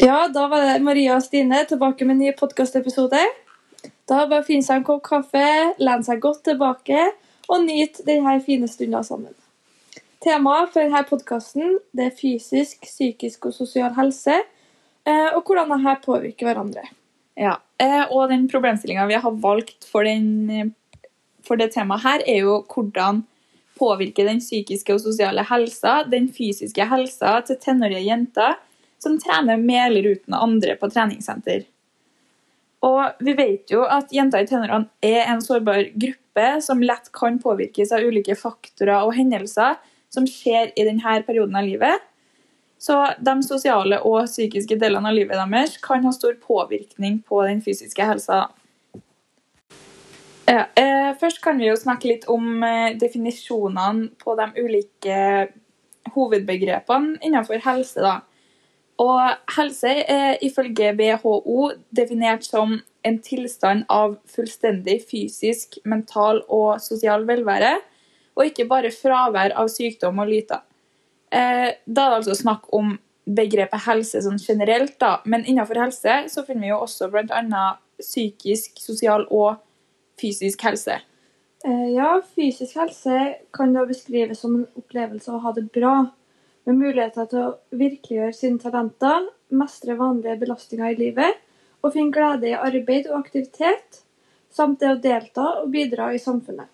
Ja, da var det Maria og Stine tilbake med en ny podkastepisode. Da bare finne seg en kopp kaffe, lene seg godt tilbake og nyte denne fine stunden sammen. Temaet for denne podkasten er fysisk, psykisk og sosial helse, eh, og hvordan dette påvirker hverandre. Ja, eh, og den problemstillinga vi har valgt for, den, for det temaet her, er jo hvordan påvirker den psykiske og sosiale helsa den fysiske helsa til tenårige jenter som trener med eller uten andre på treningssenter. Og vi vet jo at jenter i tenårene er en sårbar gruppe som lett kan påvirkes av ulike faktorer og hendelser som skjer i denne perioden av livet. Så de sosiale og psykiske delene av livet deres kan ha stor påvirkning på den fysiske helsa. Ja, eh, først kan vi jo snakke litt om eh, definisjonene på de ulike hovedbegrepene innenfor helse. da. Og helse er ifølge WHO definert som en tilstand av fullstendig fysisk, mental og sosial velvære, og ikke bare fravær av sykdom og lyter. Eh, da er det altså snakk om begrepet helse sånn generelt, da. men innenfor helse så finner vi jo også bl.a. psykisk, sosial og fysisk helse. Eh, ja, fysisk helse kan da beskrives som en opplevelse av å ha det bra med muligheter til å virkeliggjøre sine talenter, mestre vanlige belastninger i livet og finne glede i arbeid og aktivitet, samt det å delta og bidra i samfunnet.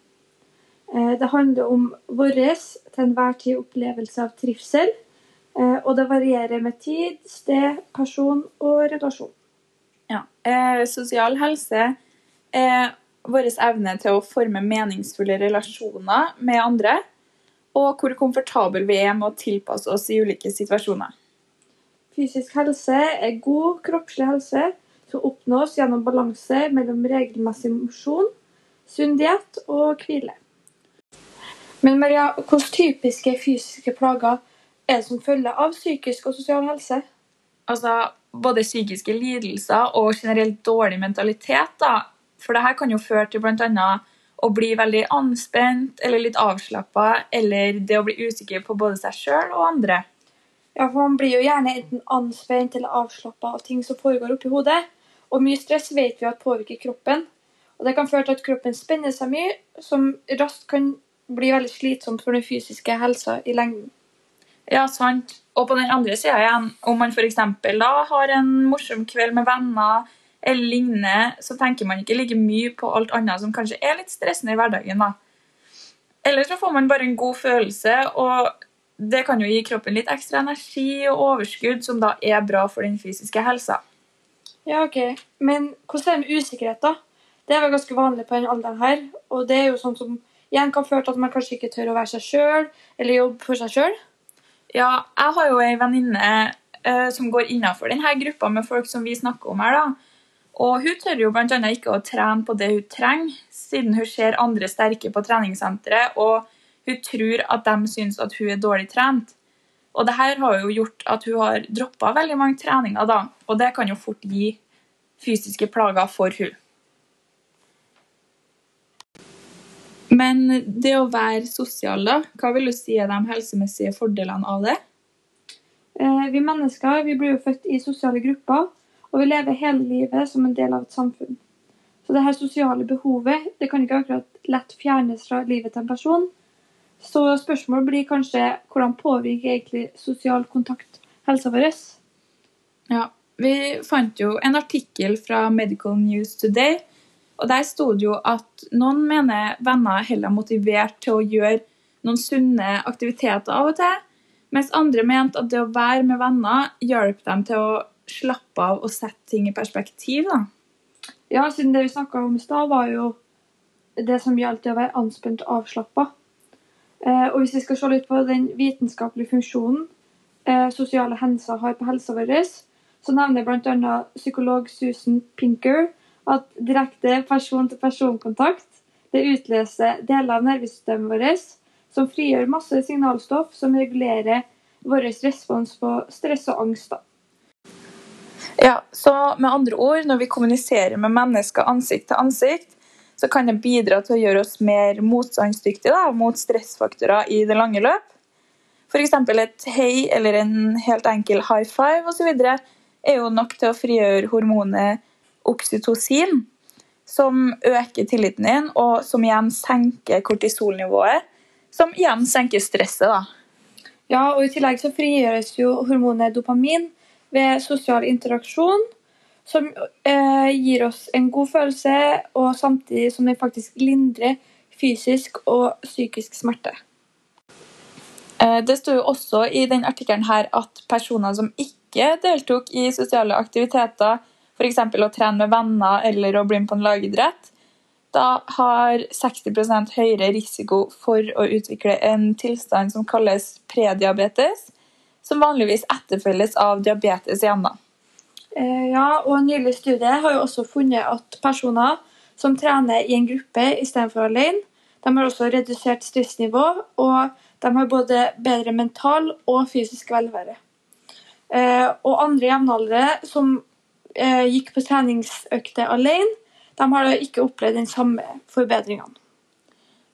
Eh, det handler om vår til enhver tid opplevelse av trivsel, eh, og det varierer med tid, sted, person og relasjon. Ja. Eh, sosial helse er vår evne til å forme meningsfulle relasjoner med andre og hvor komfortable vi er med å tilpasse oss i ulike situasjoner. Fysisk helse er god kroppslig helse som oppnås gjennom balanse mellom regelmessig mosjon, sunn diett og hvile. Men Maria, hvilke typiske fysiske plager er det som følger av psykisk og sosial helse? Altså, Både psykiske lidelser og generelt dårlig mentalitet. da. For det her kan jo føre til bl.a å bli veldig anspent eller litt avslappa, eller det å bli usikker på både seg sjøl og andre. Ja, for man blir jo gjerne enten anspent eller avslappa av ting som foregår oppi hodet. Og mye stress vet vi at påvirker kroppen. Og det kan føre til at kroppen spenner seg mye, som raskt kan bli veldig slitsomt for den fysiske helsa i lengden. Ja, sant. Og på den andre sida igjen, om man f.eks. da har en morsom kveld med venner, eller lignende, så tenker man ikke like mye på alt annet som kanskje er litt stressende i hverdagen. da. Eller så får man bare en god følelse, og det kan jo gi kroppen litt ekstra energi og overskudd, som da er bra for den fysiske helsa. Ja, ok. Men hvordan er det med usikkerhet, da? Det er vel ganske vanlig på denne alderen her, og det er jo sånn som igjen kan føre til at man kanskje ikke tør å være seg sjøl, eller jobbe for seg sjøl. Ja, jeg har jo ei venninne uh, som går innafor denne gruppa med folk som vi snakker om her, da. Og hun tør jo bl.a. ikke å trene på det hun trenger, siden hun ser andre sterke på treningssenteret, og hun tror at de syns at hun er dårlig trent. Og det her har jo gjort at hun har droppa veldig mange treninger, da, og det kan jo fort gi fysiske plager for hun. Men det å være sosial, da, hva vil du si er de helsemessige fordelene av det? Eh, vi mennesker vi blir jo født i sosiale grupper, og vi lever hele livet som en del av et samfunn. Så det her sosiale behovet det kan ikke akkurat lett fjernes fra livet til en person. Så spørsmålet blir kanskje hvordan påvirker egentlig sosial kontakt helsa vår? Ja, vi fant jo en artikkel fra Medical News Today, og der sto det jo at noen mener venner heller er motivert til å gjøre noen sunne aktiviteter av og til, mens andre mente at det å være med venner hjalp dem til å slappe av og sette ting i perspektiv, da? Ja, siden det vi snakka om i stad, var jo det som gjaldt å være anspent og avslappa. Eh, og hvis vi skal se litt på den vitenskapelige funksjonen eh, sosiale hendelser har på helsa vår, så nevner bl.a. psykolog Susan Pinker at direkte person-til-person-kontakt det utløser deler av nervesystemet vårt som frigjør masse signalstoff som regulerer vår respons på stress og angst. da. Ja, så med andre ord, når vi kommuniserer med mennesker ansikt til ansikt, så kan det bidra til å gjøre oss mer motstandsdyktige mot stressfaktorer i det lange løp. F.eks. et hei eller en helt enkel high five osv. er jo nok til å frigjøre hormonet oksytocin, som øker tilliten din, og som igjen senker kortisolnivået, som igjen senker stresset. da. Ja, og I tillegg så frigjøres jo hormonet dopamin ved sosial interaksjon, som eh, gir oss en god følelse, og samtidig som den faktisk lindrer fysisk og psykisk smerte. Eh, det sto jo også i den artikkelen at personer som ikke deltok i sosiale aktiviteter, f.eks. å trene med venner eller å bli med på en lagidrett, da har 60% høyere risiko for å utvikle en tilstand som kalles prediabetes, som vanligvis etterfølges av diabetes igjen. da. ja, og En nylig studie har jo også funnet at personer som trener i en gruppe istedenfor alene, de har også redusert stressnivå, og de har både bedre mental og fysisk velvære. Eh, og andre jevnaldrende som eh, gikk på treningsøkter alene, de har ikke opplevd den samme forbedringene.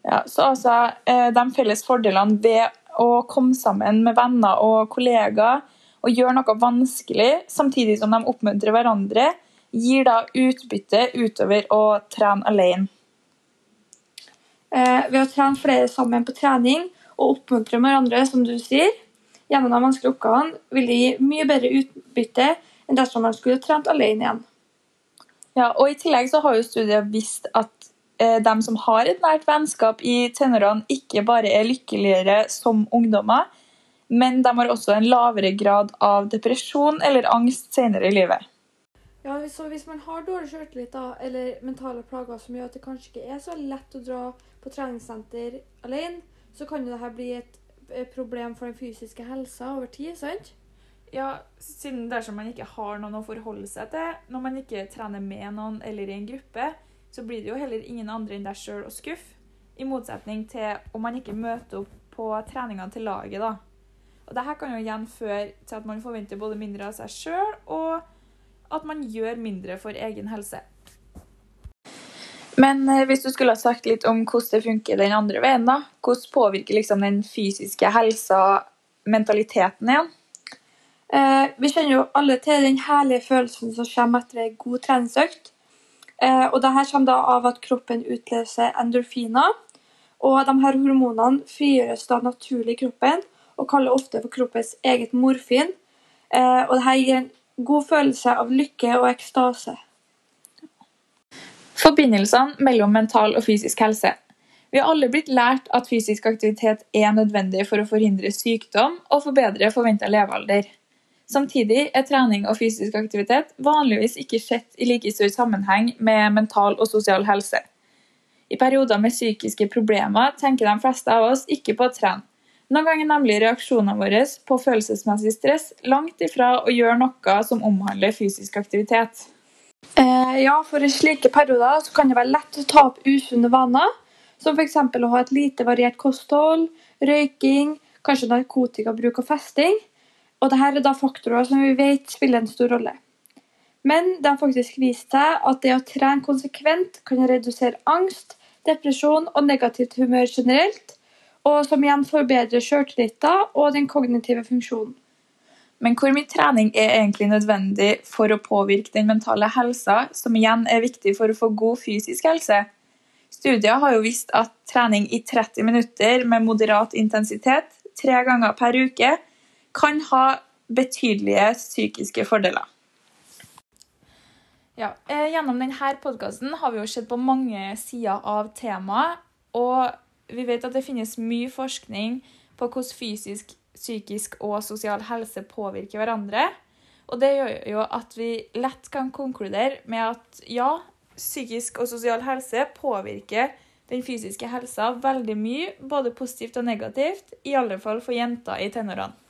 Ja, så altså, eh, De felles fordelene ved å komme sammen med venner og kollegaer og gjøre noe vanskelig, samtidig som de oppmuntrer hverandre, gir da utbytte utover å trene alene. Eh, ved å trene flere sammen på trening og oppmuntre hverandre, som du sier, gjennom de vanskelige oppgavene, vil det gi mye bedre utbytte enn dersom man skulle trent alene igjen. Ja, og I tillegg så har jo studier vist at de som har et nært vennskap i tenårene, ikke bare er lykkeligere som ungdommer, men de har også en lavere grad av depresjon eller angst senere i livet. Ja, så Hvis man har dårlig sjøltillit eller mentale plager som gjør at det kanskje ikke er så lett å dra på treningssenter alene, så kan jo dette bli et problem for den fysiske helsa over tid. sant? Ja, siden dersom man ikke har noen å forholde seg til, når man ikke trener med noen eller i en gruppe, så blir det jo heller ingen andre enn deg sjøl å skuffe. I motsetning til om man ikke møter opp på treningene til laget, da. Og Dette kan jo igjen føre til at man forventer både mindre av seg sjøl, og at man gjør mindre for egen helse. Men eh, hvis du skulle ha sagt litt om hvordan det funker den andre veien, da? Hvordan påvirker liksom den fysiske helsa mentaliteten igjen? Eh, vi kjenner jo alle til den herlige følelsen som kommer etter en god treningsøkt. Eh, og Dette kommer da av at kroppen utløser endorfiner. Og de her hormonene frigjøres da naturlig i kroppen og kaller ofte for kroppens eget morfin. Eh, og Dette gir en god følelse av lykke og ekstase. Forbindelsene mellom mental og fysisk helse. Vi har alle blitt lært at fysisk aktivitet er nødvendig for å forhindre sykdom og forbedre forventa levealder. Samtidig er trening og fysisk aktivitet vanligvis ikke sett i like stor sammenheng med mental og sosial helse. I perioder med psykiske problemer tenker de fleste av oss ikke på å trene. Noen ganger nemlig reaksjonene våre på følelsesmessig stress langt ifra å gjøre noe som omhandler fysisk aktivitet. Eh, ja, for i slike perioder kan det være lett å ta opp usunne vaner, som f.eks. å ha et lite variert kosthold, røyking, kanskje narkotikabruk og festing. Og dette er da faktorer som vi vet spiller en stor rolle. Men det har faktisk vist seg at det å trene konsekvent kan redusere angst, depresjon og negativt humør generelt, og som igjen forbedrer sjøltilliten og den kognitive funksjonen. Men hvor mye trening er egentlig nødvendig for å påvirke den mentale helsa, som igjen er viktig for å få god fysisk helse? Studier har jo vist at trening i 30 minutter med moderat intensitet tre ganger per uke kan ha betydelige psykiske fordeler. Ja, eh, gjennom denne podkasten har vi jo sett på mange sider av temaet. Og vi vet at det finnes mye forskning på hvordan fysisk, psykisk og sosial helse påvirker hverandre. Og det gjør jo at vi lett kan konkludere med at ja, psykisk og sosial helse påvirker den fysiske helsa veldig mye, både positivt og negativt, i alle fall for jenter i tenårene.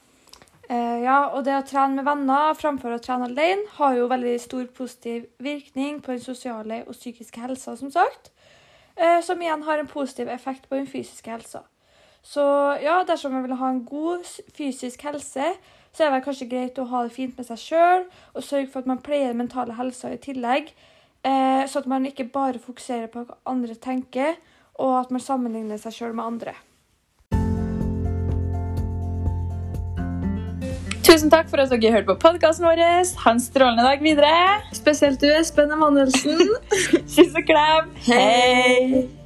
Eh, ja, og det å trene med venner framfor å trene alene har jo veldig stor positiv virkning på den sosiale og psykiske helsa, som sagt. Eh, som igjen har en positiv effekt på den fysiske helsa. Så ja, dersom man vil ha en god fysisk helse, så er det kanskje greit å ha det fint med seg sjøl og sørge for at man pleier den mentale helsa i tillegg. Eh, så at man ikke bare fokuserer på hva andre tenker, og at man sammenligner seg sjøl med andre. Tusen takk for at dere hørte på podkasten vår. Ha en strålende dag videre. Spesielt du, Espen Emanuelsen. Kyss og klem. Hei!